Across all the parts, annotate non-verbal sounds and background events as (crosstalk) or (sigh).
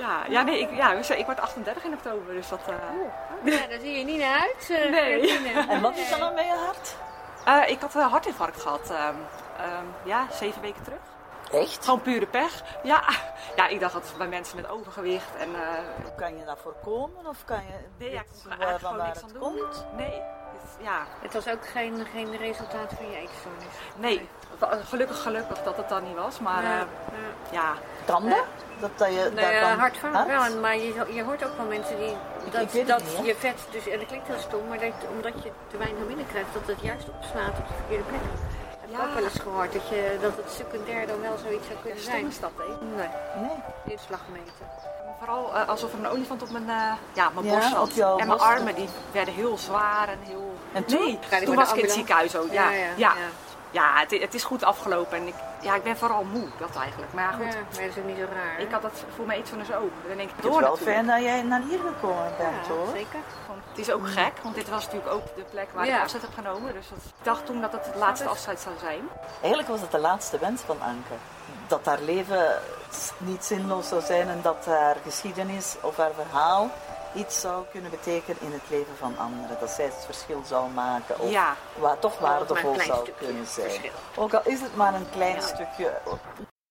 Ja, ja, nee, ik, ja, ik word 38 in oktober, dus dat... Uh... (laughs) Ja, daar zie je niet naar uit. Uh, nee. En wat is er dan met je hart? Uh, ik had een hartinfarct gehad, um, um, ja, zeven weken terug. Echt? Gewoon pure pech. Ja, (laughs) ja ik dacht dat bij mensen met overgewicht en... Uh, kan je dat voorkomen of kan je... Nee, ja, ik kon er eigenlijk gewoon niks aan doen. Komt? Nee, ja. Het was ook geen, geen resultaat van je eetstoornis? Nee, gelukkig gelukkig dat het dan niet was, maar ja. Uh, ja. Tanden? dat, dat je nee, daarvan... hart van wel, maar je, je hoort ook van mensen die dat, ik dat niet, je vet, dus en dat klinkt heel stom, maar dat, omdat je te weinig binnenkrijgt, dat het juist opslaat op de verkeerde plek. Ik heb ook wel eens gehoord dat, je, dat het secundair dan wel zoiets zou kunnen zijn. Is dat, hè? Nee. nee. Inslag meten. Vooral uh, alsof er een olifant op mijn, uh, ja, mijn Ja, borst zat. op jouw en mijn borst. armen die werden heel zwaar en heel... En toen? Nee, Ga je toen voor was ik in het ziekenhuis ook. Ja, ja. Ja. het, het is goed afgelopen en ik, ja, ik ben vooral moe, dat eigenlijk. Maar ja, goed, Ja, maar dat is ook niet zo raar. hè? ik had het voor mijn eetstoornis ook. Dan denk ik Het door is wel natuurlijk. dat jij naar hier gekomen bent, ja, hoor. zeker. Want Het is ook gek, want dit was natuurlijk ook de plek waar Ja. ik afzet heb genomen. Dus dat, ik dacht toen dat het het laatste afscheid zou zijn. Eigenlijk was het de laatste wens van Anke. Dat haar leven niet zinloos zou zijn en dat haar geschiedenis of haar verhaal iets zou kunnen betekenen in het leven van anderen. Dat zij het verschil zou maken of Ja. waar toch waardevol zou kunnen zijn. verschil. Ook al is het maar een klein stukje.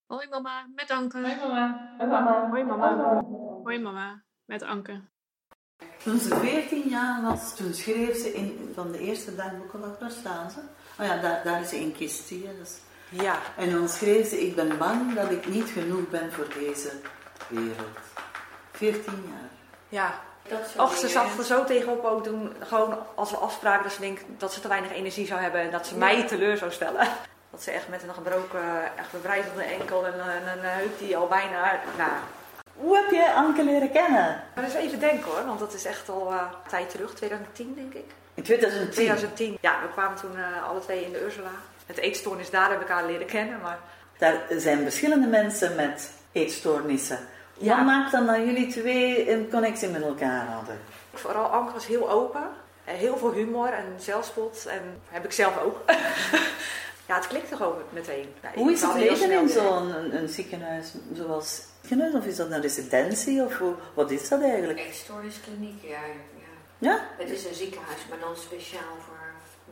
Hoi mama, met Anke. Hoi mama. Hoi mama. Hoi mama, met Anke. Toen ze 14 jaar was, toen schreef ze in van de eerste dagboeken, waar staan ze? Oh ja, daar, daar is ze in kist, zie je. Dus. Ja. En dan schreef ze, ik ben bang dat ik niet genoeg ben voor deze wereld. 14 jaar. Ja. Och, ze zat er zo tegenop ook toen, gewoon als we afspraken, dat ze denkt dat ze te weinig energie zou hebben en dat ze mij teleur zou stellen. (laughs) Dat ze echt met een gebroken, echt bevrijdende enkel en een, heup die al bijna, nou, Hoe heb jij Anke leren kennen? maar eens even denken hoor, want dat is echt al eh, een tijd terug, 2010 denk ik. In 2010. 2010, ja, we kwamen toen eh, alle twee in de Ursula. Het eetstoornis, daar hebben we elkaar leren kennen, maar Daar zijn verschillende mensen met eetstoornissen. Ja. Wat maakt dan dat jullie twee een connectie met elkaar hadden? vooral Anke was heel open. Eh, Heel veel humor en zelfspot. En heb ik zelf ook. (laughs) ja, het klikte gewoon meteen. Ja, Hoe is het leven in zo'n een, een ziekenhuis zoals ziekenhuis of is dat een residentie of hoe- wat is dat eigenlijk? Eetstoorniskliniek, ja, ja. Ja, Het is een ziekenhuis, maar dan speciaal voor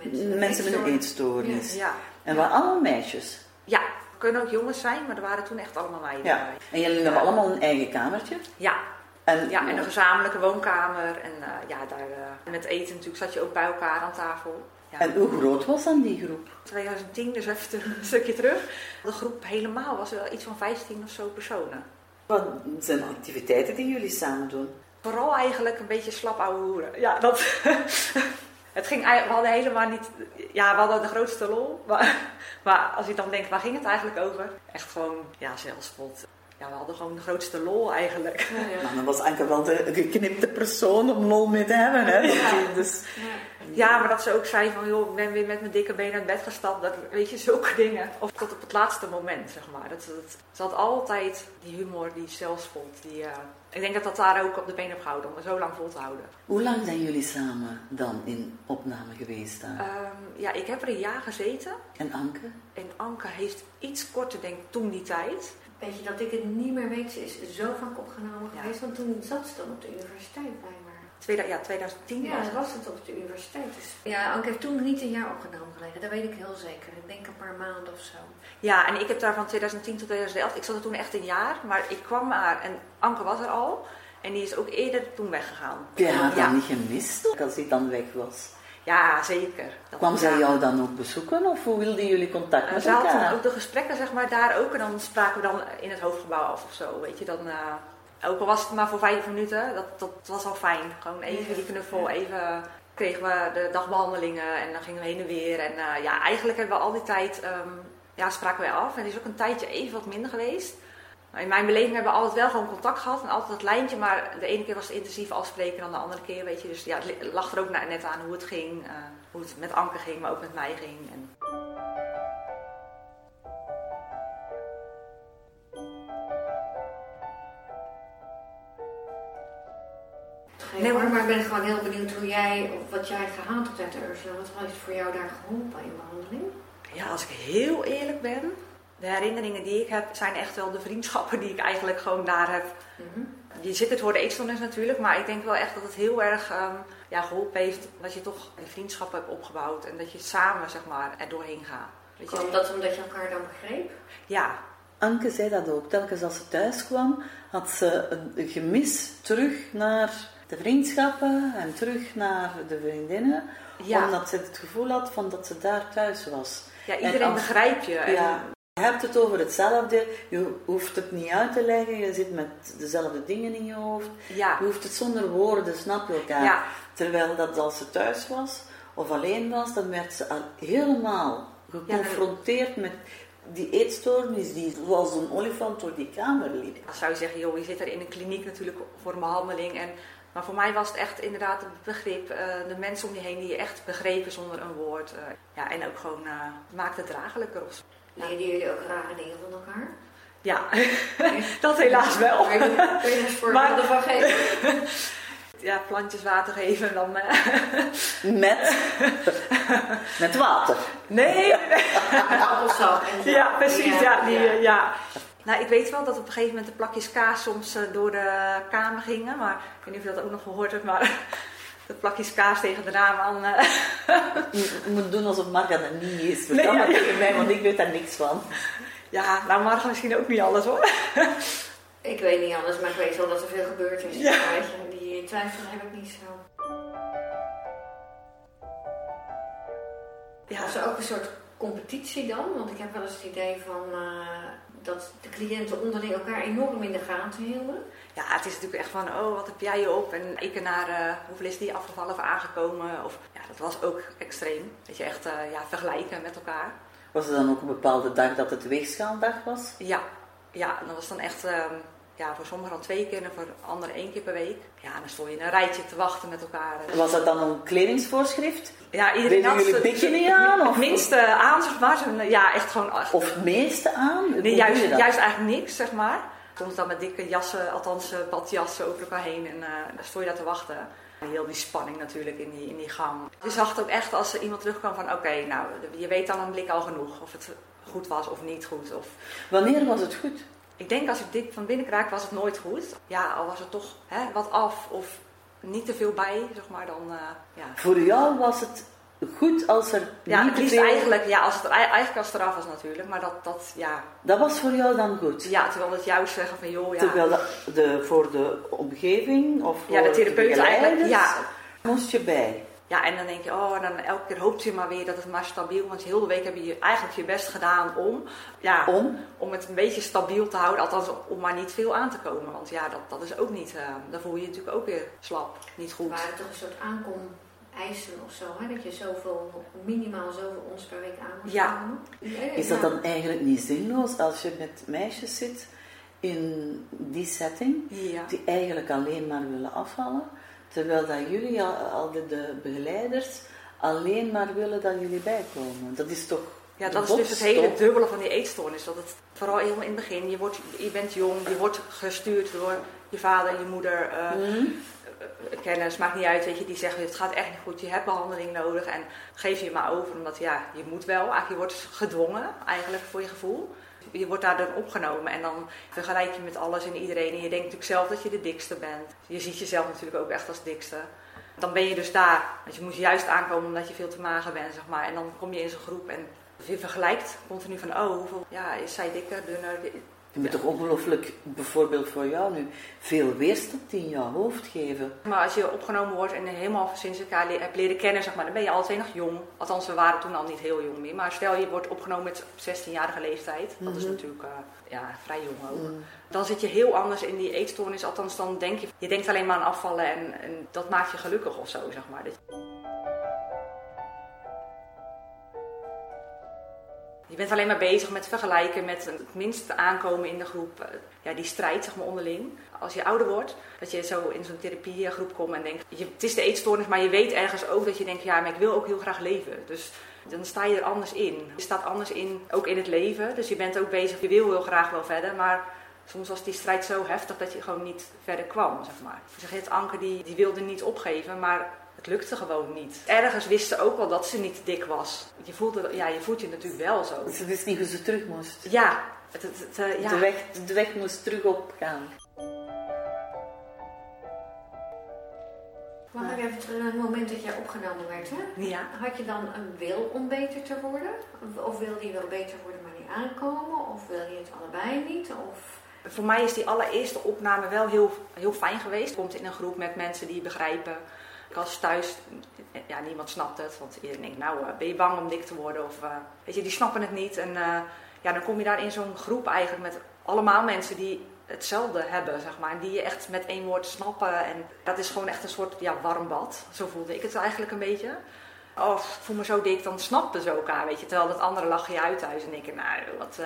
mensen, mensen met een eetstoornis. Ja. En waar allemaal meisjes. ja, kunnen ook jongens zijn, maar er waren toen echt allemaal meiden Ja. bij. En jullie hebben allemaal een eigen kamertje. Ja, En, ja, en een gezamenlijke woonkamer. En eh, ja, daar, eh, met eten natuurlijk zat je ook bij elkaar aan tafel. Ja. en hoe groot was dan die groep? 2010, dus even een stukje terug. De groep helemaal was wel iets van 15 of zo personen. Wat zijn de activiteiten die jullie samen doen? Vooral eigenlijk een beetje slap ouwe hoeren. Ja, dat... (laughs) het ging. We hadden helemaal niet... Ja, we hadden de grootste lol. Maar, (laughs) maar als je dan denkt, waar ging het eigenlijk over? Echt gewoon, ja, zelfspot. Ja, we hadden gewoon de grootste lol eigenlijk. Nou, dan was Anke wel de geknipte persoon om lol mee te hebben. Hè? Dat- Dus, Ja, maar dat ze ook zei van, joh, ik ben weer met mijn dikke benen uit bed gestapt. Dat, weet je, zulke dingen. Of tot op het laatste moment, zeg maar. Dat, dat, ze had altijd die humor, die zelfspot. Die, eh, ik denk dat dat daar ook op de been heb gehouden, om het zo lang vol te houden. hoe lang zijn jullie samen dan in opname geweest daar? Ehm, ja, ik heb er een jaar gezeten. En Anke? En Anke heeft iets korter, denk ik, toen die tijd. Weet je dat ik het niet meer weet, ze is zo vaak opgenomen Ja. geweest, want toen zat ze dan op de universiteit blijkbaar. Tweeda- ja, 2010 Ja, was het. was het op de universiteit. Dus. Ja, Anke heeft toen niet een jaar opgenomen gelegen, dat weet ik heel zeker. Ik denk een paar maanden of zo. Ja, en ik heb daar van 2010 tot 2011, ik zat er toen echt een jaar, maar ik kwam maar en Anke was er al. En die is ook eerder toen weggegaan. Ja. dan niet gemist als hij dan weg was? Ja, zeker. Dat- Kwam zij jou dan ook bezoeken of hoe wilden jullie contact Eh, met elkaar? dan ook de gesprekken zeg maar, daar ook en dan spraken we dan in het hoofdgebouw af of zo. Weet je, dan, eh, ook al was het maar voor vijf minuten, dat, dat was al fijn. Gewoon even die knuffel, even kregen we de dagbehandelingen en dan gingen we heen en weer. En eh, ja, eigenlijk hebben we al die tijd, ehm, ja, spraken wij af. En er is ook een tijdje even wat minder geweest. Maar in mijn beleving hebben we altijd wel gewoon contact gehad en altijd dat lijntje. Maar de ene keer was het intensief afspreken dan de andere keer, weet je. Dus ja, het lag er ook net aan hoe het ging. eh, hoe het met Anke ging, maar ook met mij ging. En, Nee hoor, maar ik ben gewoon heel benieuwd hoe jij, of wat jij gehaald hebt uit de Ursula. Wat heeft voor jou daar geholpen in behandeling? Ja, als ik heel eerlijk ben, de herinneringen die ik heb zijn echt wel de vriendschappen die ik eigenlijk gewoon daar heb. Mhm. je zit het voor de eetstoornis natuurlijk, maar ik denk wel echt dat het heel erg ehm, ja, geholpen heeft dat je toch een vriendschap hebt opgebouwd en dat je samen zeg maar, er doorheen gaat. Weet je? Dat omdat je elkaar dan begreep? Ja, Anke zei dat ook. Telkens als ze thuis kwam, had ze een gemis terug naar de vriendschappen en terug naar de vriendinnen. Ja. Omdat ze het gevoel had van dat ze daar thuis was. ja En iedereen als- begrijpt je. En, Ja, je hebt het over hetzelfde. Je hoeft het niet uit te leggen. Je zit met dezelfde dingen in je hoofd. ja. Je hoeft het zonder woorden, snap je elkaar. Ja. Terwijl dat als ze thuis was of alleen was, dan werd ze al helemaal geconfronteerd met die eetstoornis die zoals een olifant door die kamer liep. Dan zou je zeggen, joh, je zit er in een kliniek natuurlijk voor een behandeling. En, maar voor mij was het echt inderdaad het begrip, eh, de mensen om je heen die je echt begrepen zonder een woord. eh, ja, en ook gewoon, eh maakt het draaglijker of zo. Leerden jullie ook rare dingen van elkaar? Ja, (laughs) dat helaas wel. Kun je, eens voorbeelden Maar- van geven? (laughs) Ja, plantjes water geven en dan... eh, (laughs) Met, met water. nee, Appelsap en zo. ja, precies. Ja, die, eh, ja. Nou, ik weet wel dat op een gegeven moment de plakjes kaas soms eh, door de kamer gingen. Maar ik weet niet of je dat ook nog gehoord hebt, maar de plakjes kaas tegen de raam aan... eh, (laughs) Je moet doen alsof Marga dat niet is. Vertel Nee, maar ja, tegen mij, want ik weet daar niks van. ja, nou Marga misschien ook niet alles hoor. (laughs) Ik weet niet alles, maar ik weet wel dat er veel gebeurd is. Ja. Die twijfel heb ik niet zo. Ja, Was er ook een soort competitie dan? Want ik heb wel eens het idee van eh, dat de cliënten onderling elkaar enorm in de gaten hielden. Ja, het is natuurlijk echt van, oh, wat heb jij op? En ik naar, eh, hoeveel is die afgevallen of aangekomen? Of, ja, dat was ook extreem. Dat je echt eh, ja, vergelijken met elkaar. Was er dan ook een bepaalde dag dat het weegschaaldag was? Ja, ja, dat was dan echt, ehm, ja, voor sommigen dan twee keer en voor anderen één keer per week. Ja, dan stond je in een rijtje te wachten met elkaar. Was dat dan een kledingsvoorschrift? Ja, iedereen Deden jullie bikini aan, of- Het minste aan, zeg maar. Ja, echt gewoon... Of het meeste aan? Nee, juist, juist eigenlijk niks, zeg maar. Soms dan met dikke jassen, althans eh, badjassen over elkaar heen. En eh dan stond je daar te wachten. En heel die spanning natuurlijk in die, in die gang. Je zag het ook echt als er iemand terugkwam van... Oké, nou, je weet dan een blik al genoeg. Of het goed was of niet goed. Of... Wanneer was het goed? Ik denk als ik dit van binnen krijg, was het nooit goed. Ja, al was er toch hè, wat af of niet te veel bij, zeg maar. Dan, eh, ja. Voor jou was het goed als er Ja, niet het veel... eigenlijk, ja, als het er, eigenlijk als het eraf was natuurlijk. Maar dat, dat ja, Dat was voor jou dan goed? ja, terwijl het juist zeggen van, joh, ja... Terwijl de, voor de omgeving of voor Ja, de therapeut eigenlijk, ja. moest je bij. Ja, en dan denk je, oh, en dan elke keer hoopt je maar weer dat het maar stabiel Want heel de week heb je eigenlijk je best gedaan om, ja, Om? om het een beetje stabiel te houden. Althans, om maar niet veel aan te komen. Want ja, dat, dat is ook niet, eh, dan voel je je natuurlijk ook weer slap, niet goed. waren toch een soort aankom-eisen of zo, hè? dat je zoveel, minimaal zoveel ons per week aan moest Ja. komen. Ja, Is dat dan eigenlijk niet zinloos als je met meisjes zit in die setting, Ja. die eigenlijk alleen maar willen afvallen, terwijl dat jullie, al, al de, de begeleiders, alleen maar willen dat jullie bijkomen? Dat is toch Ja, dat is dus het hele dubbele van die eetstoornis. Dat het vooral helemaal in het begin, je, wordt, je bent jong, je wordt gestuurd door je vader, je moeder, Mhm. eh, kennis, maakt niet uit, weet je, die zeggen het gaat echt niet goed, je hebt behandeling nodig en geef je maar over, omdat ja, je moet wel, eigenlijk je wordt gedwongen eigenlijk voor je gevoel. Je wordt daar dan opgenomen en dan vergelijk je met alles en iedereen en je denkt natuurlijk zelf dat je de dikste bent. Je ziet jezelf natuurlijk ook echt als dikste. Dan ben je dus daar, want je moet juist aankomen omdat je veel te mager bent, zeg maar. En dan kom je in zo'n groep en je vergelijkt continu van, oh, hoeveel, ja, is zij dikker, dunner? Je moet toch ongelooflijk, bijvoorbeeld voor jou nu, veel weerstand in jouw hoofd geven. Maar als je opgenomen wordt en helemaal sinds elkaar le- hebt leren kennen, zeg maar, dan ben je twee nog jong. Althans, we waren toen al niet heel jong meer. Maar stel je wordt opgenomen met 16-jarige leeftijd. Dat is natuurlijk eh, ja, vrij jong ook. Dan zit je heel anders in die eetstoornis. Althans, dan denk je, je denkt alleen maar aan afvallen en, en dat maakt je gelukkig of zo, zeg maar. Je bent alleen maar bezig met vergelijken, met het minste aankomen in de groep. Eh, Ja, die strijd zeg maar onderling. Als je ouder wordt, dat je zo in zo'n therapiegroep komt en denkt... Je, het is de eetstoornis, maar je weet ergens ook dat je denkt... Ja, maar ik wil ook heel graag leven. Dus dan sta je er anders in. Je staat anders in, ook in het leven. Dus je bent ook bezig, je wil heel graag wel verder, maar... Soms was die strijd zo heftig dat je gewoon niet verder kwam, zeg maar. Zegt, het Anke die, die wilde niet opgeven, maar het lukte gewoon niet. Ergens wisten ze ook wel dat ze niet dik was. Je, voelde, ja, je voelt je natuurlijk wel zo. Ze wist niet hoe ze terug moest. Ja, het, het, het, eh, ja. De, weg, de weg moest terug opgaan. Mag ik even terug naar het moment dat jij opgenomen werd, hè? Ja. Had je dan een wil om beter te worden? Of, of wilde je wel beter worden, maar niet aankomen? Of wil je het allebei niet? Of... Voor mij is die allereerste opname wel heel, heel fijn geweest. Je komt in een groep met mensen die begrijpen. Ik was thuis, ja, niemand snapt het. Want iedereen denkt, nou, eh, ben je bang om dik te worden? Of, eh, weet je, die snappen het niet. En eh, ja, dan kom je daar in zo'n groep eigenlijk met allemaal mensen die hetzelfde hebben, zeg maar. En die je echt met één woord snappen. En dat is gewoon echt een soort ja, warm bad. Zo voelde ik het eigenlijk een beetje. Oh, ik voel me zo dik, dan snappen ze elkaar, weet je. Terwijl dat andere lachen je uit thuis. En ik, nou, wat...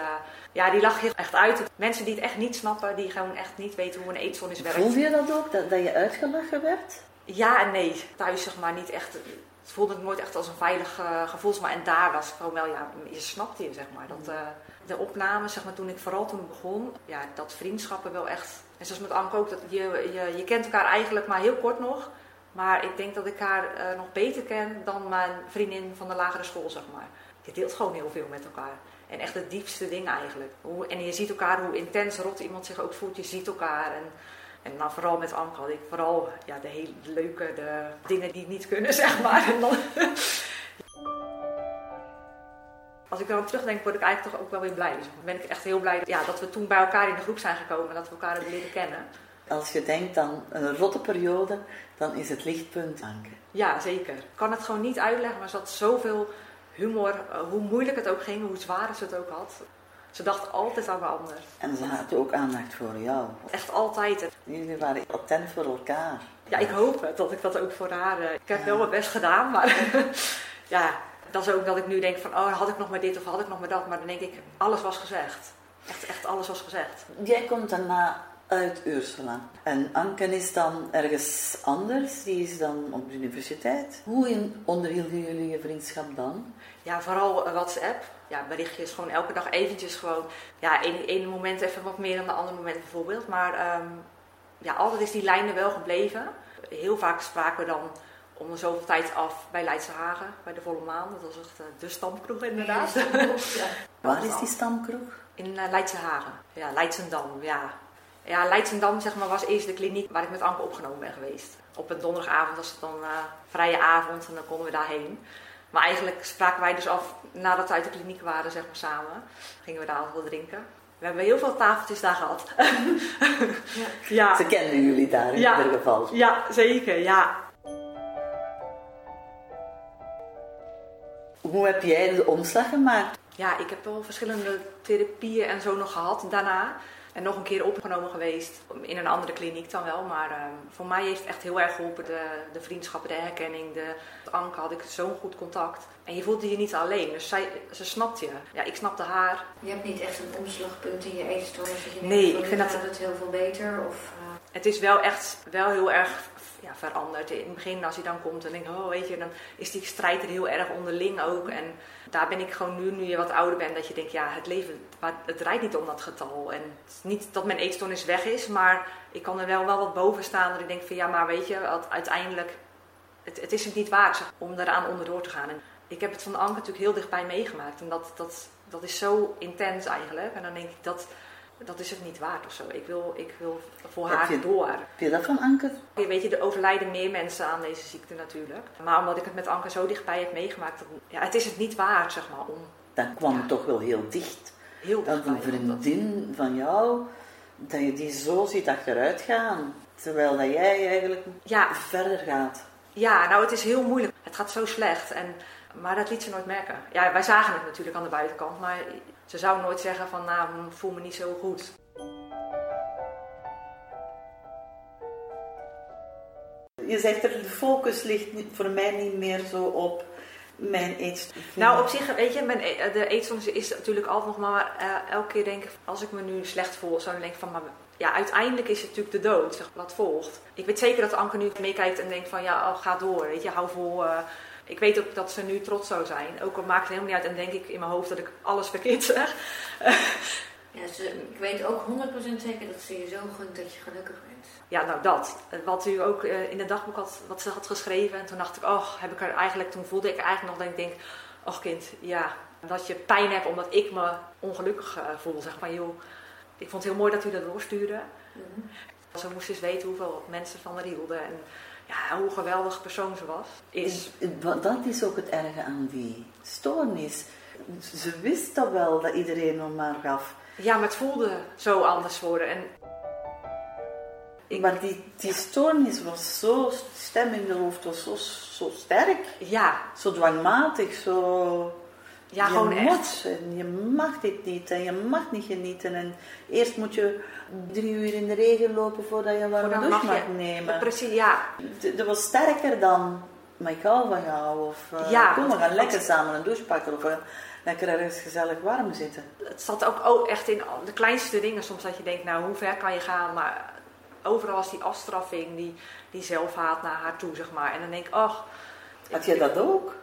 Ja, die lachen je echt uit. Mensen die het echt niet snappen, die gewoon echt niet weten hoe een eetstoornis werkt. Voelde je dat ook, dat, dat je uitgelachen werd? Ja en nee. Thuis zeg maar niet echt... Het voelde ik nooit echt als een veilig uh, gevoel. Maar en daar was het gewoon wel, ja, je snapte je, zeg maar. Dat, uh, de opname, zeg maar, toen ik vooral toen ik begon, ja, dat vriendschappen wel echt... En zoals met Anke ook, dat je, je, je kent elkaar eigenlijk maar heel kort nog... Maar ik denk dat ik haar uh, nog beter ken dan mijn vriendin van de lagere school, zeg maar. Je deelt gewoon heel veel met elkaar. En echt de diepste dingen eigenlijk. Hoe, en je ziet elkaar, hoe intens rot iemand zich ook voelt. Je ziet elkaar. En, en dan vooral met Anke had ik vooral ja, de hele leuke de dingen die niet kunnen, (laughs) zeg maar. En dan als ik erop terugdenk, word ik eigenlijk toch ook wel weer blij. Dus ben ik echt heel blij ja, dat we toen bij elkaar in de groep zijn gekomen. En dat we elkaar hebben leren kennen. Als je denkt aan een rotte periode, dan is het lichtpunt Anke. Ja, zeker. Ik kan het gewoon niet uitleggen, maar ze had zoveel humor. Hoe moeilijk het ook ging, hoe zwaar ze het ook had. Ze dacht altijd aan de ander. En ze had ook aandacht voor jou. Echt altijd. Jullie waren attent voor elkaar. Ja, ik hoop het, dat ik dat ook voor haar... Ik heb wel mijn best gedaan, maar (laughs) ja, dat is ook dat ik nu denk van... Oh, had ik nog maar dit of had ik nog maar dat? Maar dan denk ik, alles was gezegd. Echt, echt alles was gezegd. Jij komt daarna uit Ursula. En Anken is dan ergens anders, die is dan op de universiteit. Hoe onderhielden jullie je vriendschap dan? Ja, vooral WhatsApp. Ja, berichtjes gewoon elke dag eventjes gewoon. Ja, één, één moment even wat meer dan de andere moment bijvoorbeeld. Maar um, ja, altijd is die lijn er wel gebleven. Heel vaak spraken we dan om de zoveel tijd af bij Leidse Hagen, bij de Volle Maan. Dat was echt de stamkroeg inderdaad. Ja, ja. (laughs) Waar is die stamkroeg? In uh, Leidse Hagen. Ja, Leidsendam, ja. Ja, Leidsendam zeg maar, was eerst de kliniek waar ik met Anke opgenomen ben geweest. Op een donderdagavond was het dan uh, vrije avond en dan konden we daarheen. Maar eigenlijk spraken wij dus af, nadat we uit de kliniek waren, zeg maar samen, gingen we daar altijd wel drinken. We hebben heel veel tafeltjes daar gehad. ja. (laughs) ja. Ze kenden jullie daar in ja. ieder geval. Ja, zeker, ja. Hoe heb jij de omslag gemaakt? Ja, ik heb wel verschillende therapieën en zo nog gehad daarna. En nog een keer opgenomen geweest in een andere kliniek dan wel. Maar uh, voor mij heeft het echt heel erg geholpen. De, de vriendschappen, de herkenning. De, met Anke had ik zo'n goed contact. En je voelde je niet alleen. Dus zij, ze snapt je. Ja, ik snapte haar. Je hebt niet echt een omslagpunt in je eetstoornis. Nee, ik vind dat het heel veel beter. Of, uh... Het is wel echt wel heel erg ja, veranderd. In het begin als hij dan komt en denk oh weet je, dan is die strijd er heel erg onderling ook. En daar ben ik gewoon nu, nu je wat ouder bent, dat je denkt, ja, het leven, het draait niet om dat getal. En niet dat mijn eetstoornis weg is, maar ik kan er wel, wel wat boven staan. Dat ik denk van, ja, maar weet je, uiteindelijk, het, het is het niet waard om eraan onderdoor te gaan. En ik heb het van Anke natuurlijk heel dichtbij meegemaakt. En dat, dat, dat is zo intens eigenlijk. En dan denk ik, dat, dat is het niet waard of zo. Ik wil, ik wil voor Heb haar je- door. Heb je dat van Anke? Je weet je, er overlijden meer mensen aan deze ziekte natuurlijk. Maar omdat ik het met Anke zo dichtbij heb meegemaakt, ja, het is het niet waard, zeg maar, om Dan kwam Ja. toch wel heel dicht. heel Dat dichtbij. een vriendin van jou, dat je die zo ziet achteruit gaan. Terwijl dat jij eigenlijk Ja, verder gaat. ja, nou het is heel moeilijk. Het gaat zo slecht. En, maar dat liet ze nooit merken. Ja, wij zagen het natuurlijk aan de buitenkant, maar ze zou nooit zeggen van, nou, ik voel me niet zo goed. Je zegt er, de focus ligt voor mij niet meer zo op mijn eetstoornis. Nou, op zich, weet je, mijn, e- de eetstoornis is natuurlijk altijd nog maar eh, elke keer denk ik, als ik me nu slecht voel, zou ik denken van, maar ja, uiteindelijk is het natuurlijk de dood, zeg, wat volgt. Ik weet zeker dat Anke nu meekijkt en denkt van, ja, oh, ga door, weet je, hou vol. eh. Ik weet ook dat ze nu trots zou zijn. Ook al maakt het helemaal niet uit en denk ik in mijn hoofd dat ik alles verkeerd zeg. (laughs) Ja, ze, ik weet ook 100% zeker dat ze je zo gunt dat je gelukkig bent. Ja, nou dat. Wat u ook eh, in het dagboek had, wat ze had geschreven. En toen dacht ik, oh, heb ik er eigenlijk, toen voelde ik eigenlijk nog dat ik denk, och kind, ja, dat je pijn hebt omdat ik me ongelukkig eh, voel. Zeg maar, joh, ik vond het heel mooi dat u dat doorstuurde. Mhm. Ze moest eens weten hoeveel mensen van haar hielden. En ja, hoe geweldig persoon ze was. Is. Dat is ook het erge aan die stoornis. Ze wist dat wel dat iedereen om haar gaf. Ja, maar het voelde zo anders worden. En Maar die, die stoornis was zo, stem in de hoofd was zo, zo sterk. ja, Zo dwangmatig, zo... ja je gewoon moet echt. en je mag dit niet en je mag niet genieten. En eerst moet je drie uur in de regen lopen voordat je een warme douche mag nemen. Precies, ja. Dat was sterker dan, maar ik hou van jou. Of eh, Ja, kom, we gaan lekker samen een douche pakken. Of eh, lekker ergens gezellig warm zitten. Het zat ook ook echt in de kleinste dingen. Soms dat je denkt, nou, hoe ver kan je gaan? Maar overal was die afstraffing, die, die zelfhaat naar haar toe, zeg maar. En dan denk ik, ach... Had je dat ook?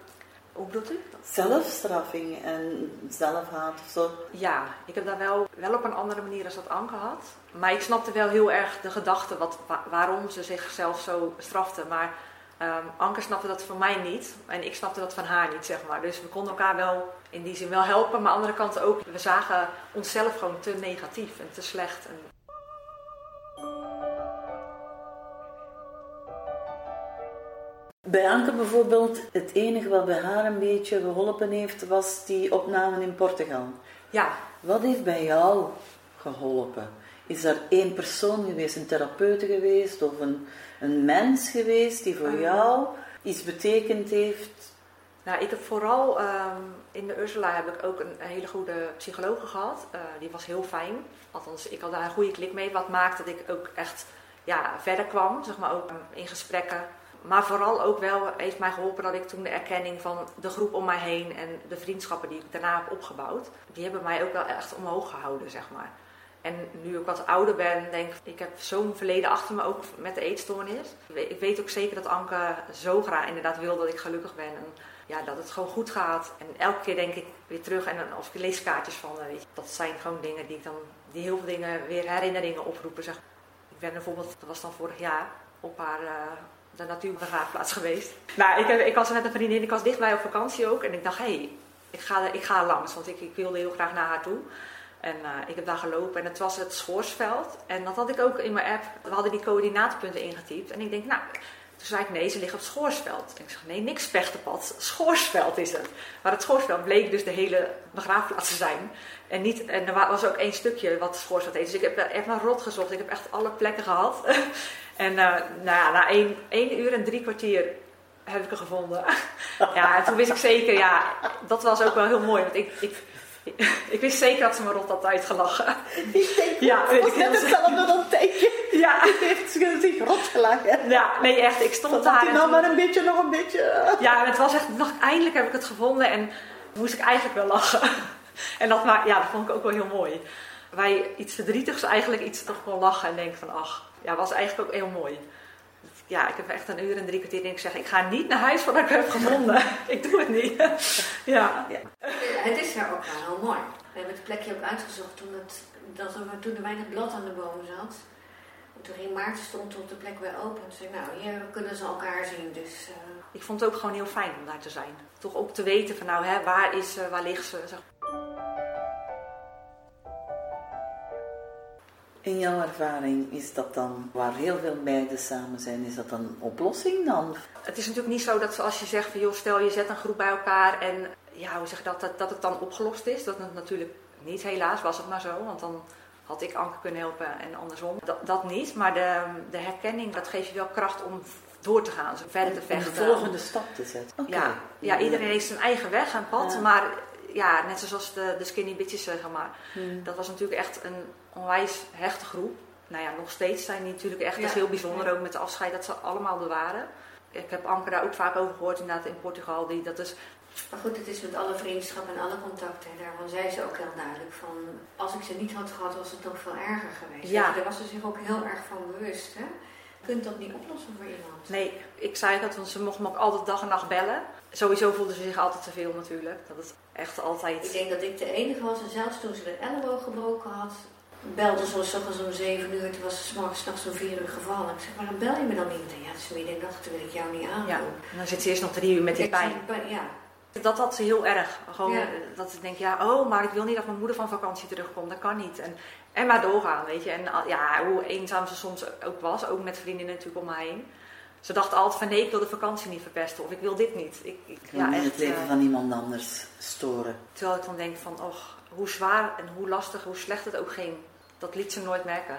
Hoe bedoelt u? Zelfstraffing en zelfhaat of zo. Ja, ik heb dat wel, wel op een andere manier als dat Anke had. Maar ik snapte wel heel erg de gedachte wat, wa- waarom ze zichzelf zo strafte. Maar ehm, Anke snapte dat van mij niet. En ik snapte dat van haar niet, zeg maar. Dus we konden elkaar wel in die zin wel helpen. Maar aan de andere kant ook, we zagen onszelf gewoon te negatief en te slecht. En Bij Anke bijvoorbeeld, het enige wat bij haar een beetje geholpen heeft, was die opname in Portugal. ja, Wat heeft bij jou geholpen? Is er één persoon geweest, een therapeute geweest of een, een mens geweest die voor Ah. jou iets betekend heeft? Nou, ik heb vooral ehm, in de Ursula heb ik ook een, een hele goede psychologe gehad. Eh, die was heel fijn. Althans, ik had daar een goede klik mee. Wat maakte dat ik ook echt ja, verder kwam, zeg maar ook in gesprekken. Maar vooral ook wel heeft mij geholpen dat ik toen de erkenning van de groep om mij heen en de vriendschappen die ik daarna heb opgebouwd, die hebben mij ook wel echt omhoog gehouden, zeg maar. En nu ik wat ouder ben, denk ik, ik heb zo'n verleden achter me, ook met de eetstoornis. Ik weet- ook zeker dat Anke zo graag inderdaad wil dat ik gelukkig ben. En ja, dat het gewoon goed gaat. En elke keer denk ik weer terug en dan, of ik lees kaartjes van, haar, weet je, dat zijn gewoon dingen die ik dan, die heel veel dingen weer herinneringen oproepen. Zeg. Ik ben bijvoorbeeld, dat was dan vorig jaar, op haar eh, de natuurbegraafplaats geweest. Nou, ik, heb, ik was met een vriendin, ik was dichtbij op vakantie ook. En ik dacht, hé, hey, ik, ga, ik ga langs, want ik, ik wilde heel graag naar haar toe. En eh, ik heb daar gelopen en het was het Schoorsveld. En dat had ik ook in mijn app. We hadden die coördinaatpunten ingetypt. En ik denk, nou, toen zei ik nee, ze liggen op het Schoorsveld. En ik zeg, nee, niks Pechtenpad. Schoorsveld is het. Maar het Schoorsveld bleek dus de hele begraafplaats te zijn. En, niet, en er wa- was ook één stukje wat Schoorsveld heet. Dus ik heb echt maar rot gezocht. Ik heb echt alle plekken gehad. (laughs) en eh, nou ja, na één, één uur en drie kwartier heb ik er gevonden. (laughs) ja, en toen wist ik zeker, ja, dat was ook wel heel mooi. Want ik, ik, (laughs) ik wist zeker dat ze me rot had uitgelachen. Denk, Ja, weet ik net hetzelfde dan teken. Ja, Die heeft zich rot gelachen. ja nee, echt. Ik stond Dat daar. had nou maar een beetje, nog een beetje. Ja, het was echt, dacht, eindelijk heb ik het gevonden en moest ik eigenlijk wel lachen. (laughs) En dat, ma- ja, dat vond ik ook wel heel mooi. Bij iets verdrietigs eigenlijk iets toch wel lachen en denken van, ach, ja, was eigenlijk ook heel mooi. Ja, ik heb echt een uur en drie kwartier en ik zeg, ik ga niet naar huis voordat ik heb gevonden. (laughs) ik doe het niet. (laughs) ja. Het is daar ook wel heel mooi. We hebben het plekje ook uitgezocht toen, het, dat er, toen er weinig blad aan de bomen zat. En toen ging Maarten stond op de plek weer open. En zei, nou, hier kunnen ze elkaar zien. Dus eh, Ik vond het ook gewoon heel fijn om daar te zijn. Toch ook te weten van, nou, hè, waar is ze, waar ligt ze. Zeg. In jouw ervaring is dat dan, waar heel veel meiden samen zijn, is dat dan een oplossing dan? Het is natuurlijk niet zo dat zoals je zegt van joh, stel je zet een groep bij elkaar en ja, hoe zeg je dat, dat, dat het dan opgelost is. Dat is natuurlijk niet, helaas was het maar zo, want dan had ik Anke kunnen helpen en andersom. Dat, dat niet, maar de, de herkenning, dat geeft je wel kracht om door te gaan, verder te Om de vechten. volgende stap te zetten. Ja, ja, iedereen heeft zijn eigen weg en pad, Ja. maar ja, net zoals de, de skinny bitches zeg maar. Hmm. Dat was natuurlijk echt een onwijs hechte groep. Nou ja, nog steeds zijn die natuurlijk echt, dat is Ja. heel bijzonder ook met de afscheid dat ze allemaal er waren. Ik heb Anke daar ook vaak over gehoord inderdaad in Portugal. Die, dat is, Maar goed, het is met alle vriendschap en alle contacten. En daarvan zei ze ook heel duidelijk van... Als ik ze niet had gehad, was het nog veel erger geweest. Ja. Dus Daar was ze zich ook heel erg van bewust. Hè? Je kunt dat niet oplossen voor iemand. nee, ik zei dat, want ze mocht me ook altijd dag en nacht bellen. Sowieso voelde ze zich altijd te veel natuurlijk. Dat is echt Ik altijd... denk dat ik de enige was. En zelfs toen ze de elleboog gebroken had... Belde ze ochtends om 7 uur. Toen was ze 's morgens nachts om 4 uur gevallen. Ik zeg, maar dan bel je me dan niet. Ja, het is midden in de nacht. Dan wil ik jou niet aandoen. Ja, en dan zit ze eerst nog drie uur met die Ik pijn, Ja, Dat had ze heel erg. Gewoon Ja. eh, dat ik denk, ja, oh, maar ik wil niet dat mijn moeder van vakantie terugkomt. Dat kan niet. En, en maar doorgaan, weet je. En al- ja, hoe eenzaam ze soms ook was, ook met vriendinnen natuurlijk om me heen. Ze dachten altijd van nee, ik wil de vakantie niet verpesten of ik wil dit niet. Ik, ik, Ik wil niet het leven eh, van iemand anders storen. Terwijl ik dan denk van, och, hoe zwaar en hoe lastig, hoe slecht het ook ging. Dat liet ze nooit merken.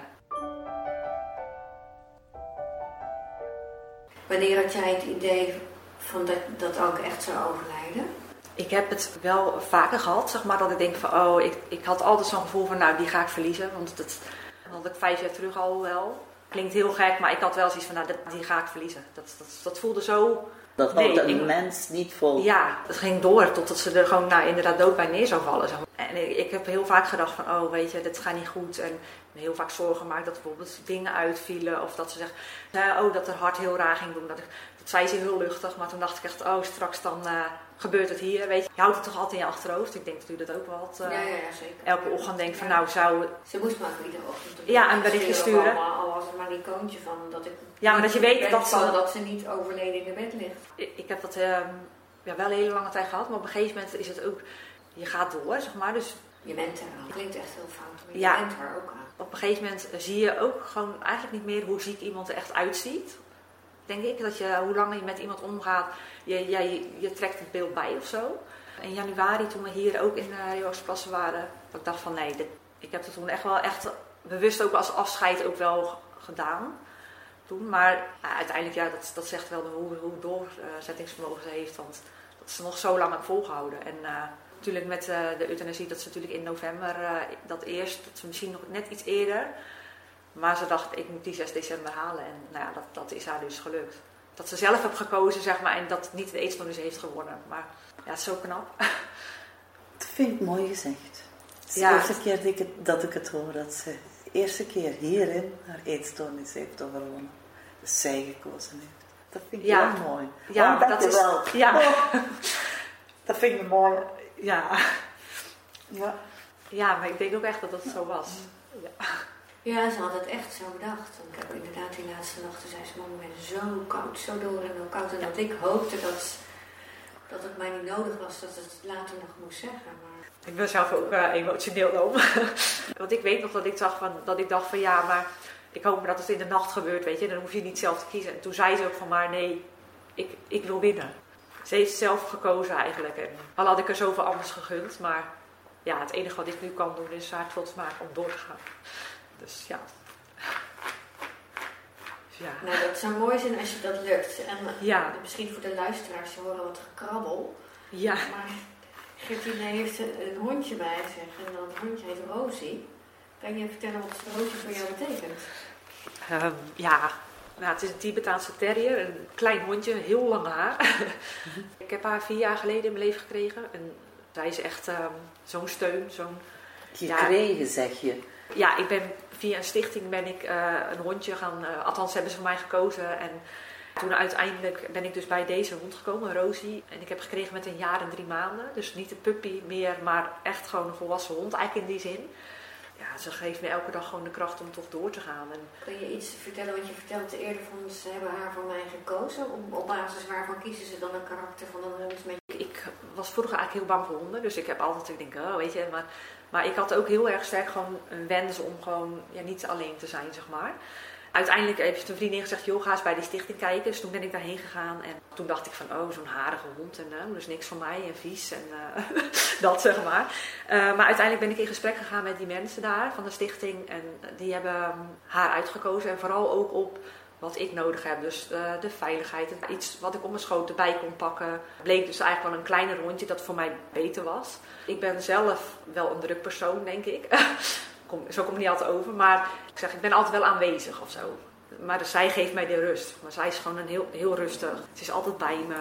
Wanneer had jij het idee van dat, dat Anke echt zou overlijden? Ik heb het wel vaker gehad, zeg maar, dat ik denk van, oh, ik, ik had altijd zo'n gevoel van, nou, die ga ik verliezen. Want dat, dat had ik vijf jaar terug al wel. Klinkt heel gek, maar ik had wel zoiets van, nou, dat, die ga ik verliezen. Dat, dat, dat voelde zo, Dat Nee, houdt een ik- mens niet vol. ja, het ging door totdat ze er gewoon, nou, inderdaad dood bij neer zou vallen. zeg maar. En ik, ik heb heel vaak gedacht van, oh, weet je, dit gaat niet goed. En me heel vaak zorgen gemaakt dat bijvoorbeeld dingen uitvielen. Of dat ze zegt, nou, oh, dat haar hart heel raar ging doen. Dat, ik, zei ze heel luchtig, maar toen dacht ik echt, oh, straks dan eh, gebeurt het hier. Weet je, je houdt het toch altijd in je achterhoofd. Ik denk dat u dat ook wel had. eh, ja, ja, ja, zeker. elke ochtend denkt van, Ja. nou, zou... Ze moest maar iedere ochtend Ja, een berichtje sturen. Al, al was het maar een icoontje van dat ik... Ja, maar dat je weet dat ze- dat ze niet overleden in bed ligt. Ik, ik heb dat ehm, ja, wel een hele lange tijd gehad, maar op een gegeven moment is het ook... Je gaat door, zeg maar. Dus Je bent er al. Het klinkt echt heel fout, maar je bent er ook aan. op een gegeven moment zie je ook gewoon eigenlijk niet meer hoe ziek iemand er echt uitziet. Denk ik, dat je, hoe langer je met iemand omgaat, je, jij- je trekt het beeld bij of zo. In januari, toen we hier ook in uh, Joosplassen waren, dat ik dacht van nee, ik heb het toen echt wel echt bewust ook als afscheid ook wel gedaan. Toen. Maar ja, uiteindelijk, ja, dat, dat zegt wel de, hoe, hoe doorzettingsvermogen ze heeft. Want dat ze nog zo lang heeft volgehouden. En eh, natuurlijk met eh, de euthanasie, dat ze natuurlijk in november eh, dat eerst, dat ze misschien nog net iets eerder. Maar ze dacht, ik moet die 6 december halen. En nou ja, dat, dat is haar dus gelukt. Dat ze zelf heeft gekozen, zeg maar, en dat niet de eetstoornis heeft gewonnen. Maar ja, het is zo knap. Dat vind ik mooi gezegd. Het is Ja. de eerste keer dat ik, het, dat ik het hoor dat ze de eerste keer hierin haar eetstoornis heeft overwonnen. Dat zij gekozen heeft. Dat vind ik Ja. heel mooi. Ja, oh, dat is- ja. Oh, dat vind ik mooi. Ja. Ja. ja, maar ik denk ook echt dat dat zo was. Ja, ze had het echt zo bedacht. Want ik heb inderdaad die laatste nachten zei ze, mama, ik ben zo koud, zo door en zo koud. En dat ik hoopte dat, dat het mij niet nodig was, dat het later nog moest zeggen. Maar Ik ben zelf ook eh, emotioneel om. (laughs) Want ik weet nog dat ik, zag van, dat ik dacht van ja, maar ik hoop maar dat het in de nacht gebeurt, weet je. Dan hoef je niet zelf te kiezen. En toen zei ze ook van maar nee, ik, ik wil winnen. Ze heeft zelf gekozen eigenlijk. En al had ik er zoveel anders gegund. Maar ja, het enige wat ik nu kan doen is haar trots maken om door te gaan. Dus ja. Dus ja. nou, dat zou mooi zijn als je dat lukt. En Ja. misschien voor de luisteraars, ze horen wat gekrabbel. Ja. Maar Gertine heeft een, een hondje bij zich en dat hondje heet Rosie. Kan je vertellen wat Rosie voor jou betekent? Ehm, ja, nou, het is een Tibetaanse terrier, een klein hondje, heel lang haar. (laughs) ik heb haar vier jaar geleden in mijn leven gekregen. En zij is echt ehm, zo'n steun. Zo'n... Gekregen, zeg je. Ja, ik ben via een stichting ben ik eh, een hondje gaan, eh, althans hebben ze voor mij gekozen. En toen uiteindelijk ben ik dus bij deze hond gekomen, Rosie. En ik heb gekregen met een jaar en drie maanden. Dus niet een puppy meer, maar echt gewoon een volwassen hond, eigenlijk in die zin. Ja, ze geeft me elke dag gewoon de kracht om toch door te gaan. En Kun je iets vertellen, want je vertelde eerder van ze hebben haar voor mij gekozen. Op, op basis waarvan kiezen ze dan een karakter van een hond met Ik was vroeger eigenlijk heel bang voor honden, dus ik heb altijd ik denk, oh, weet je, maar, maar ik had ook heel erg sterk gewoon een wens om gewoon ja, niet alleen te zijn, zeg maar. Uiteindelijk heeft een vriendin gezegd, joh, ga eens bij die stichting kijken. Dus toen ben ik daarheen gegaan en toen dacht ik van, oh, zo'n harige hond en uh, dus niks van mij en vies en uh, (laughs) dat, zeg maar. Uh, maar uiteindelijk ben ik in gesprek gegaan met die mensen daar van de stichting en die hebben haar uitgekozen en vooral ook op wat ik nodig heb. Dus uh, de veiligheid, iets wat ik op mijn schoot erbij kon pakken. Bleek dus eigenlijk wel een kleiner rondje dat voor mij beter was. Ik ben zelf wel een druk persoon, denk ik. (laughs) kom, zo kom ik niet altijd over. Maar ik zeg, ik ben altijd wel aanwezig of zo. Maar dus zij geeft mij de rust. Maar zij is gewoon een heel, heel rustig. Ze is altijd bij me.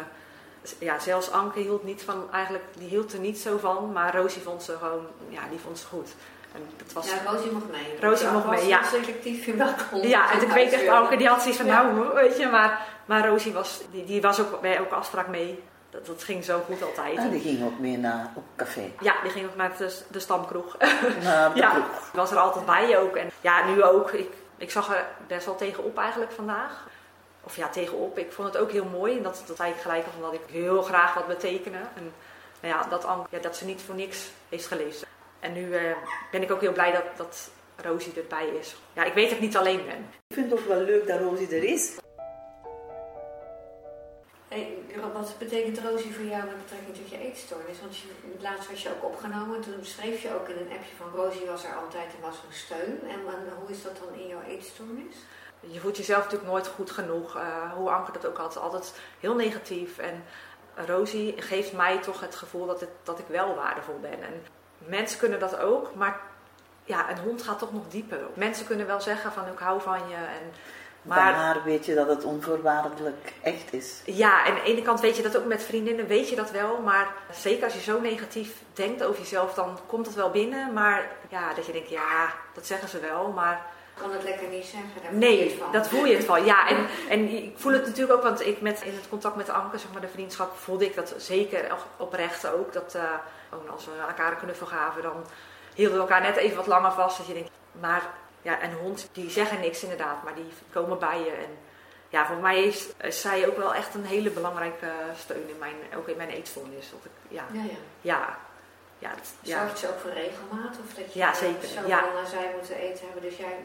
Ja, zelfs Anke hield niet van, eigenlijk, die hield er niet zo van. Maar Rosie vond ze gewoon, ja, die vond ze goed. En dat was... Ja, Rosie mocht mee. Rosie ja, mocht mee, ja. selectief in welke hond. Ja, en ik weet echt, Anke die had zoiets van, Ja. nou, weet je. Maar, maar Rosie was, die, die was ook bij elke afspraak mee. Dat, dat ging zo goed altijd. En die ging ook mee naar op café. Ja, die ging ook naar de, de stamkroeg. (laughs) Naar de ja, kroeg. was er altijd bij ook. En ja, nu ook. Ik, ik zag er best wel tegenop eigenlijk vandaag. Of ja, tegenop. Ik vond het ook heel mooi. En dat, dat ik gelijk al, omdat ik heel graag wat betekenen. En nou ja, dat, ja, dat ze niet voor niks heeft gelezen. En nu eh, ben ik ook heel blij dat, dat Rosie erbij is. Ja, ik weet dat ik niet alleen ben. Ik vind het ook wel leuk dat Rosie er is. Hey, wat betekent Rosie voor jou met betrekking tot je eetstoornis? Want je, laatst was je ook opgenomen en toen schreef je ook in een appje van Rosie was er altijd en was een steun. En, en hoe is dat dan in jouw eetstoornis? Je voelt jezelf natuurlijk nooit goed genoeg. Uh, hoe Anker dat ook had, altijd heel negatief. En Rosie geeft mij toch het gevoel dat, het, dat ik wel waardevol ben. En mensen kunnen dat ook, maar ja, een hond gaat toch nog dieper. Mensen kunnen wel zeggen van ik hou van je. En, maar haar weet je dat het onvoorwaardelijk echt is. Ja, en aan de ene kant weet je dat ook met vriendinnen, weet je dat wel. Maar zeker als je zo negatief denkt over jezelf, dan komt dat wel binnen. Maar ja, dat je denkt, ja, dat zeggen ze wel, maar... kan het lekker niet zeggen. Daar nee, dat voel je het van. Ja, en, en ik voel het natuurlijk ook, want ik met, in het contact met de Anke, zeg maar de vriendschap, voelde ik dat zeker oprecht ook. Dat uh, als we elkaar kunnen vergaven, dan hielden we elkaar net even wat langer vast. Dat je denkt, maar ja, en hond, die zeggen niks inderdaad, maar die komen bij je. En ja, voor mij is, zij ook wel echt een hele belangrijke steun in mijn, ook in mijn eetstoornis. Dat ik, ja, ja, ja. ja. ja, ja. Zorgt ze ook voor regelmaat? Of dat je ja, zeker. zo ja. zij moeten eten hebben, dus jij...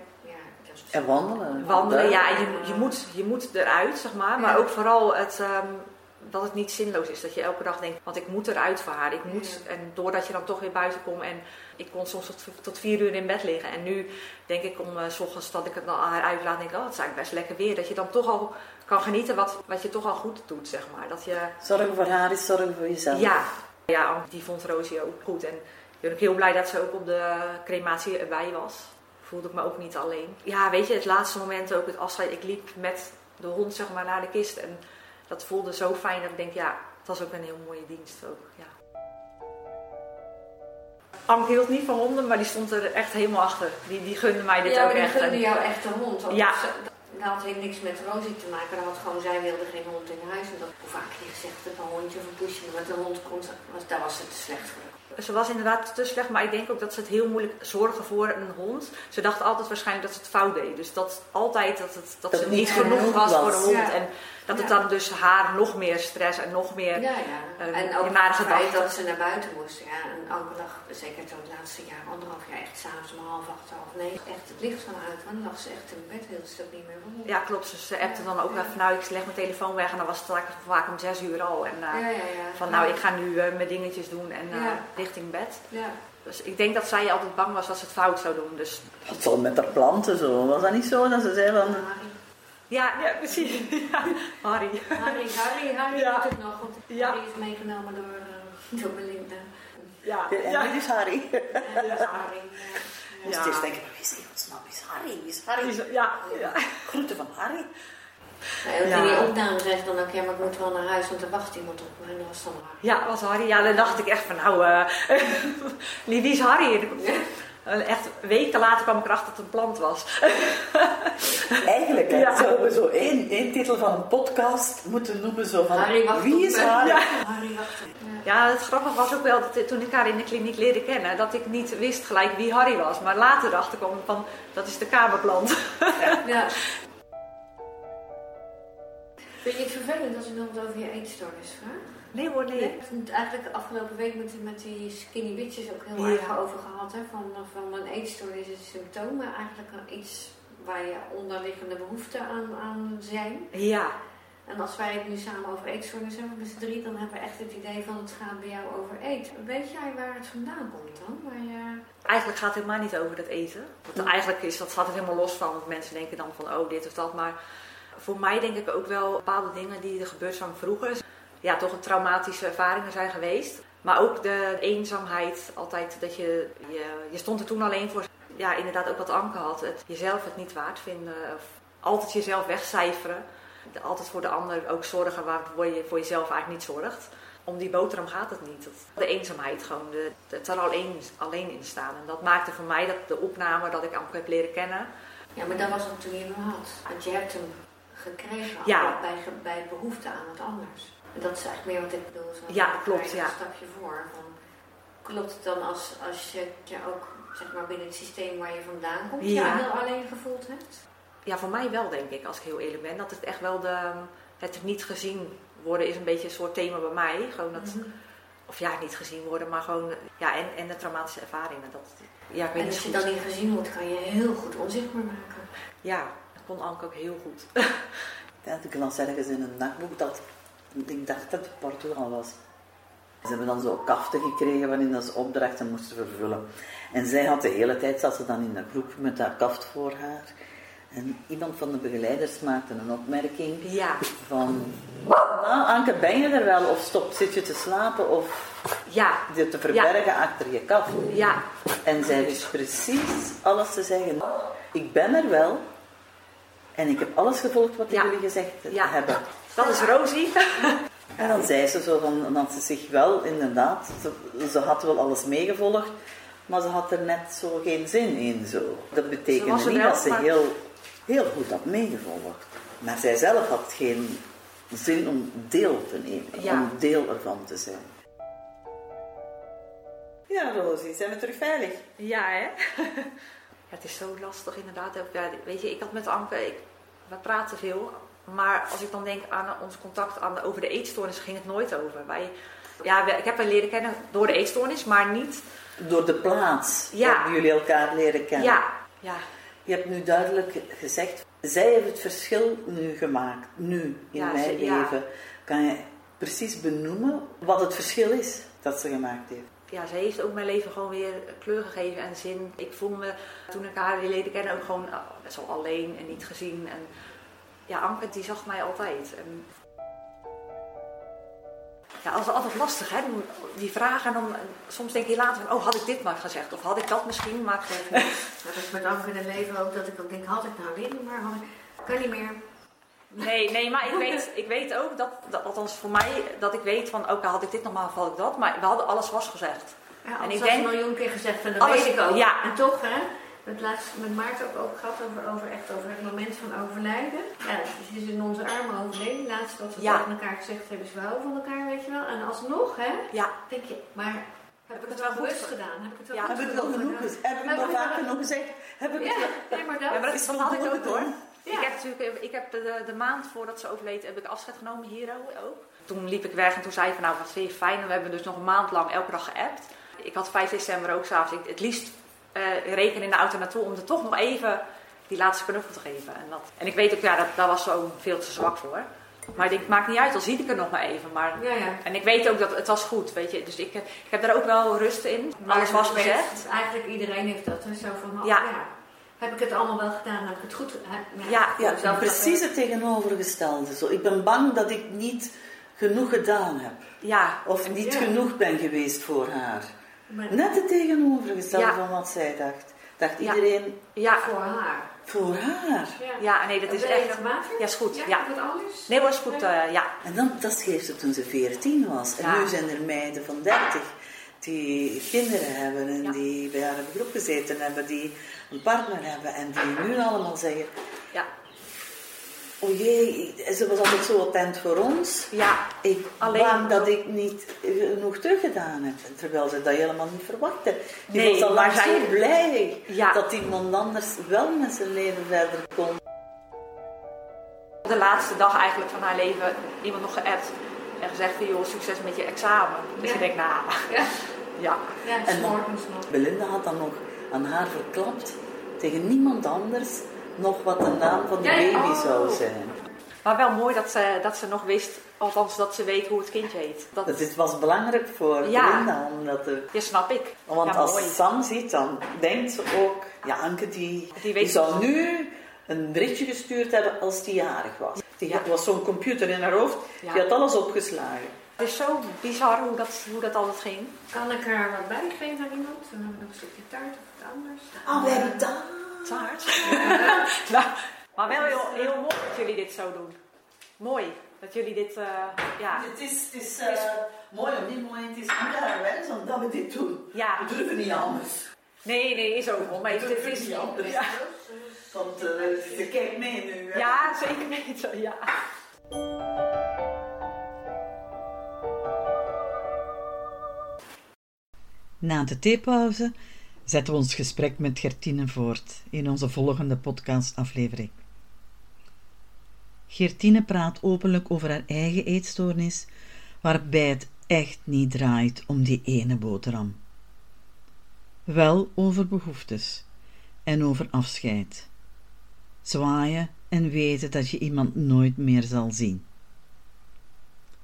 En wandelen. Wandelen, ja. Je, je, moet, je moet eruit, zeg maar. Maar ook vooral het, um, dat het niet zinloos is. Dat je elke dag denkt, want ik moet eruit voor haar. Ik moet, En doordat je dan toch weer buiten komt en ik kon soms tot, tot vier uur in bed liggen. En nu denk ik om uh, s ochtends dat ik het dan haar uitlaat, denk ik, oh, het is eigenlijk best lekker weer. Dat je dan toch al kan genieten wat, wat je toch al goed doet, zeg maar. Dat je... Zorgen voor haar is zorgen voor jezelf. Ja, ja die vond Rosie ook goed. En ik ben ook heel blij dat ze ook op de crematie erbij was. Voelde ik me ook niet alleen. Ja, weet je, het laatste moment ook het afscheid. Ik liep met de hond zeg maar naar de kist. En dat voelde zo fijn dat ik denk, ja, het was ook een heel mooie dienst ook. Ja. Anke hield niet van honden, maar die stond er echt helemaal achter. Die, die gunde mij dit ja, ook echt. Ja, die gunde jou echt een hond. Ja. Dat had helemaal niks met Rosie te maken. Dat had gewoon, zij wilde geen hond in huis. En dat, hoe vaak je gezegd hebt, een hondje of een poesje. Met een hond komt, daar was het te slecht voor. Ze was inderdaad te slecht, maar ik denk ook dat ze het heel moeilijk zorgen voor een hond. Ze dacht altijd waarschijnlijk dat ze het fout deed. Dus dat altijd dat, het, dat, ze niet genoeg was, voor een hond. En dat het dan dus haar nog meer stress en nog meer ja, ja. Uh, en ook het feit dat ze naar buiten moest. Ja, en elke dag, zeker het laatste jaar, anderhalf jaar, echt s'avonds om half acht, half negen, echt het licht van uit. Want dan lag ze echt in bed, heel stuk niet meer rond. Ja, klopt. Dus ze appte dan ook van, nou, ik leg mijn telefoon weg en dan was het vaak om zes uur al. En uh, van, nou, ik ga nu uh, mijn dingetjes doen en richting bed. Ja. Dus ik denk dat zij altijd bang was dat ze het fout zou doen. Dus... Wat zal met haar planten zo? Was dat niet zo dat ze zei van... Ja, ja precies. (laughs) Ja. Harry. Harry, Harry, Harry ja. doet het nog. Want ja. Harry is meegenomen door, uh, door Belinda. Ja, en ja. dit is Harry. En is Harry. Ja. Dus het is denk ik, wie is godsnaam? Wie is Harry? Wie is Harry? Ja, ja. Groeten van Harry. Nou, ja. die opname zei dan ook, ja, maar ik moet wel naar huis, want er wacht iemand op me. En dat was dan Harry. Ja, was Harry. Ja, dan dacht ik echt van, nou, (laughs) uh, wie is Harry? (laughs) Echt weken later kwam ik erachter dat het een plant was. (laughs) Eigenlijk ja. zouden we zo één, één titel van een podcast moeten noemen. Zo van, Harry wie is Harry? Ja. (laughs) Harry ja, het grappige was ook wel dat toen ik haar in de kliniek leerde kennen, dat ik niet wist gelijk wie Harry was. Maar later dacht ik van, dat is de kamerplant. (laughs) Ja. Vind je het vervelend als iemand over je eetstoornis vraagt? Nee hoor, nee. Ik heb het eigenlijk afgelopen week met, met die skinny bitches ook heel ja. erg over gehad. Hè? Van, van een eetstoornis is een symptoom, maar eigenlijk iets waar je onderliggende behoeften aan, aan zijn. Ja. En als wij het nu samen over eetstoornis hebben met z'n drie, dan hebben we echt het idee van het gaat bij jou over eten. Weet jij waar het vandaan komt dan? Eigenlijk gaat het helemaal niet over dat eten. Want eigenlijk is dat, staat het helemaal los van, want mensen denken dan van oh dit of dat. Maar voor mij denk ik ook wel bepaalde dingen die er gebeurd zijn vroeger ja, toch een traumatische ervaringen zijn geweest. Maar ook de eenzaamheid, altijd dat je, je, je stond er toen alleen voor. Ja, inderdaad ook wat Anke had. Het, jezelf het niet waard vinden. Of altijd jezelf wegcijferen. Altijd voor de ander ook zorgen waarvoor je voor jezelf eigenlijk niet zorgt. Om die boterham gaat het niet. De eenzaamheid, gewoon de, het er alleen, alleen in staan. En dat maakte voor mij dat de opname dat ik Anke heb leren kennen. Ja, maar dat was het toen je hem had. Want je hebt hem gekregen ja. bij, bij behoefte aan het anders. Dat is eigenlijk meer wat ik bedoel. Zo ja, klopt. Ja. Een stapje voor. Van, klopt het dan als, als je je ook zeg maar, binnen het systeem waar je vandaan komt, ja. je heel alleen gevoeld hebt? Ja, voor mij wel denk ik, als ik heel eerlijk ben. Dat het echt wel de, het niet gezien worden is een beetje een soort thema bij mij. Gewoon dat, mhm. Of ja, niet gezien worden, maar gewoon, ja, en, en de traumatische ervaringen. Dat, ja, ik weet en als je dan niet gezien wordt, kan je heel goed onzichtbaar maken. Ja, dat kon Anke ook heel goed. (laughs) Ja, ik las ergens in een dagboek dat Ik dacht dat het Portugal was. Ze hebben dan zo kaften gekregen waarin dat ze opdrachten moesten vervullen. En zij had de hele tijd, zat ze dan in de groep met dat kaft voor haar. En iemand van de begeleiders maakte een opmerking Ja, van... Nou, Anke, ben je er wel? Of stop, zit je te slapen? Of ja, je te verbergen achter je kaft? ja, En zij wist precies alles te zeggen. Ik ben er wel. En ik heb alles gevolgd wat jullie gezegd Ja. hebben. Dat is Rosie. (laughs) En dan zei ze zo van, dat ze zich wel inderdaad, ze, ze had wel alles meegevolgd, maar ze had er net zo geen zin in. Zo. Dat betekende niet dat ze heel, heel goed had meegevolgd. Maar zij zelf had geen zin om deel te nemen, Ja. om deel ervan te zijn. Ja, Rosie, zijn we terug veilig? Ja, hè? (laughs) Ja, het is zo lastig inderdaad. Ja, weet je, ik had met Anke, ik, we praten veel. Maar als ik dan denk aan ons contact aan, over de eetstoornis, ging het nooit over. Wij, ja, ik heb haar leren kennen door de eetstoornis, maar niet... Door de plaats Ja. hebben jullie elkaar leren kennen. Ja, ja, Je hebt nu duidelijk gezegd, zij heeft het verschil nu gemaakt, nu in Ja, mijn ze- ja. leven. Kan je precies benoemen wat het verschil is dat ze gemaakt heeft? ja, ze heeft ook mijn leven gewoon weer kleur gegeven en zin. Ik voel me, toen ik haar weer leerde kennen, ook gewoon eh, best wel alleen en niet gezien. En ja, Anke die zag mij altijd. En ja, dat is altijd lastig, hè? Die vragen en dan, soms denk je later van, oh, had ik dit maar gezegd? Of had ik dat misschien, maar ik niet. (laughs) Dat is met Anke in het leven ook dat ik ook denk, had ik nou dit maar, had ik, kan niet meer. Nee, nee, maar ik weet, ik weet ook dat, dat, althans voor mij, dat ik weet van, oké, had ik dit nog maar, of had ik dat? Maar we hadden alles was gezegd. Ja, En ik denk- een miljoen keer gezegd en dat Alles- weet ik ook. ja. En toch, hè, met laatst met Maarten ook, ook gehad over, over, echt over het moment van overlijden. Ja, ze is in onze armen overleden. Laatst dat we Ja. tegen elkaar gezegd hebben, ze houden van elkaar, weet je wel. En alsnog, hè, Ja, denk je, maar heb ik het wel bewust gedaan? Heb ik het wel Ja, goed Heb ik wel gedaan? genoeg gezegd? Heb ik ik vaak wel- genoeg gezegd? Heb ik het Ja, wel- nee, maar dat. Ja, maar dat, dat had ik ook hoor. Ja. Ik heb natuurlijk, ik heb de, de maand voordat ze overleed, heb ik afscheid genomen hier ook. Toen liep ik weg en toen zei ik van nou wat vind je fijn. En we hebben dus nog een maand lang elke dag geappt. Ik had 5 december ook s'avonds, ik- het liefst eh rekenen in de auto naartoe om er toch nog even die laatste knuffel te geven. En, dat, en ik weet ook, ja, dat, daar was zo veel te zwak voor. Maar ik denk, het maakt niet uit, al zie ik er nog maar even. Maar, Ja, ja. en ik weet ook dat het was goed, weet je. Dus ik, ik heb daar ook wel rust in. Alles was gezegd. Eigenlijk iedereen heeft dat. hè, Zo van, oh, Ja. ja. Heb ik het allemaal wel gedaan? Heb ik het goed gedaan? Ja, Ja, zelf precies het tegenovergestelde. Zo. Ik ben bang dat ik niet genoeg gedaan heb. Ja, Of niet Ja. genoeg ben geweest voor haar. Maar Net het tegenovergestelde Ja. van wat zij dacht. Dacht Ja. iedereen ja, voor haar. voor haar. Ja. ja, nee, dat is echt... Ja, is goed. Ja, Ja. Wat anders? Nee, was goed, eh, ja. En dan, dat schreef ze toen ze 14 was. En Ja. nu zijn er meiden van 30 die kinderen hebben en Ja. die bij haar in de groep gezeten hebben, die een partner hebben en die nu allemaal zeggen: Ja, Oh jee, ze was altijd zo attent voor ons. ja, Ik Alleen- bang dat ik niet genoeg teruggedaan heb. Terwijl ze dat helemaal niet verwachtte. Die Nee, was al maar lang zo blij Ja. dat iemand anders wel met zijn leven verder kon. de laatste dag eigenlijk van haar leven iemand nog geappt en gezegd van joh, succes met je examen. Dus Ja. je denkt, nou, Ja, ja. ja En dan- s'morgens nog. Belinda had dan nog aan haar verklapt tegen niemand anders nog wat de naam van de Ja, baby oh. zou zijn. Maar wel mooi dat ze, dat ze nog wist, althans dat ze weet hoe het kindje heet. Dat, Dat dit was belangrijk voor Ja. Belinda. Omdat de, ja, snap ik. want Ja, als mooi. Sam ziet, dan denkt ze ook... Ja, Anke die, Die die, zou nu een berichtje gestuurd hebben als die jarig was. Die Ja. had- was zo'n computer in haar hoofd. Ja. Die had alles opgeslagen. Het is zo bizar hoe dat, hoe dat altijd ging. Kan ik er wat bij geven aan iemand? Dan hebben we nog een stukje taart of wat anders. Ah, we hebben. Taart. (laughs) nou, maar wel heel, heel mooi dat jullie dit zo doen. Mooi dat jullie dit, eh, ja, Het is, het is eh, mooi op dit moment. Het is haar wens omdat we dit doen. ja. We durven niet anders. Nee, nee, is ook wel. Maar het, het is niet anders. Ja, Want eh, ze kijkt mee nu. Hè? ja, zeker weten, ja. Na de theepauze zetten we ons gesprek met Gertine voort in onze volgende podcastaflevering. Gertine praat openlijk over haar eigen eetstoornis, waarbij het echt niet draait om die ene boterham. Wel over behoeftes en over afscheid. Zwaaien en weten dat je iemand nooit meer zal zien.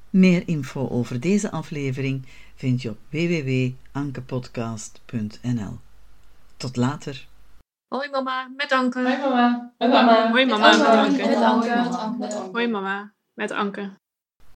Meer info over deze aflevering vind je op www.ankepodcast.nl. Tot later. Hoi mama, met Anke. Hoi mama. Met Anke. Hoi mama, met Anke. Hoi mama, met Anke.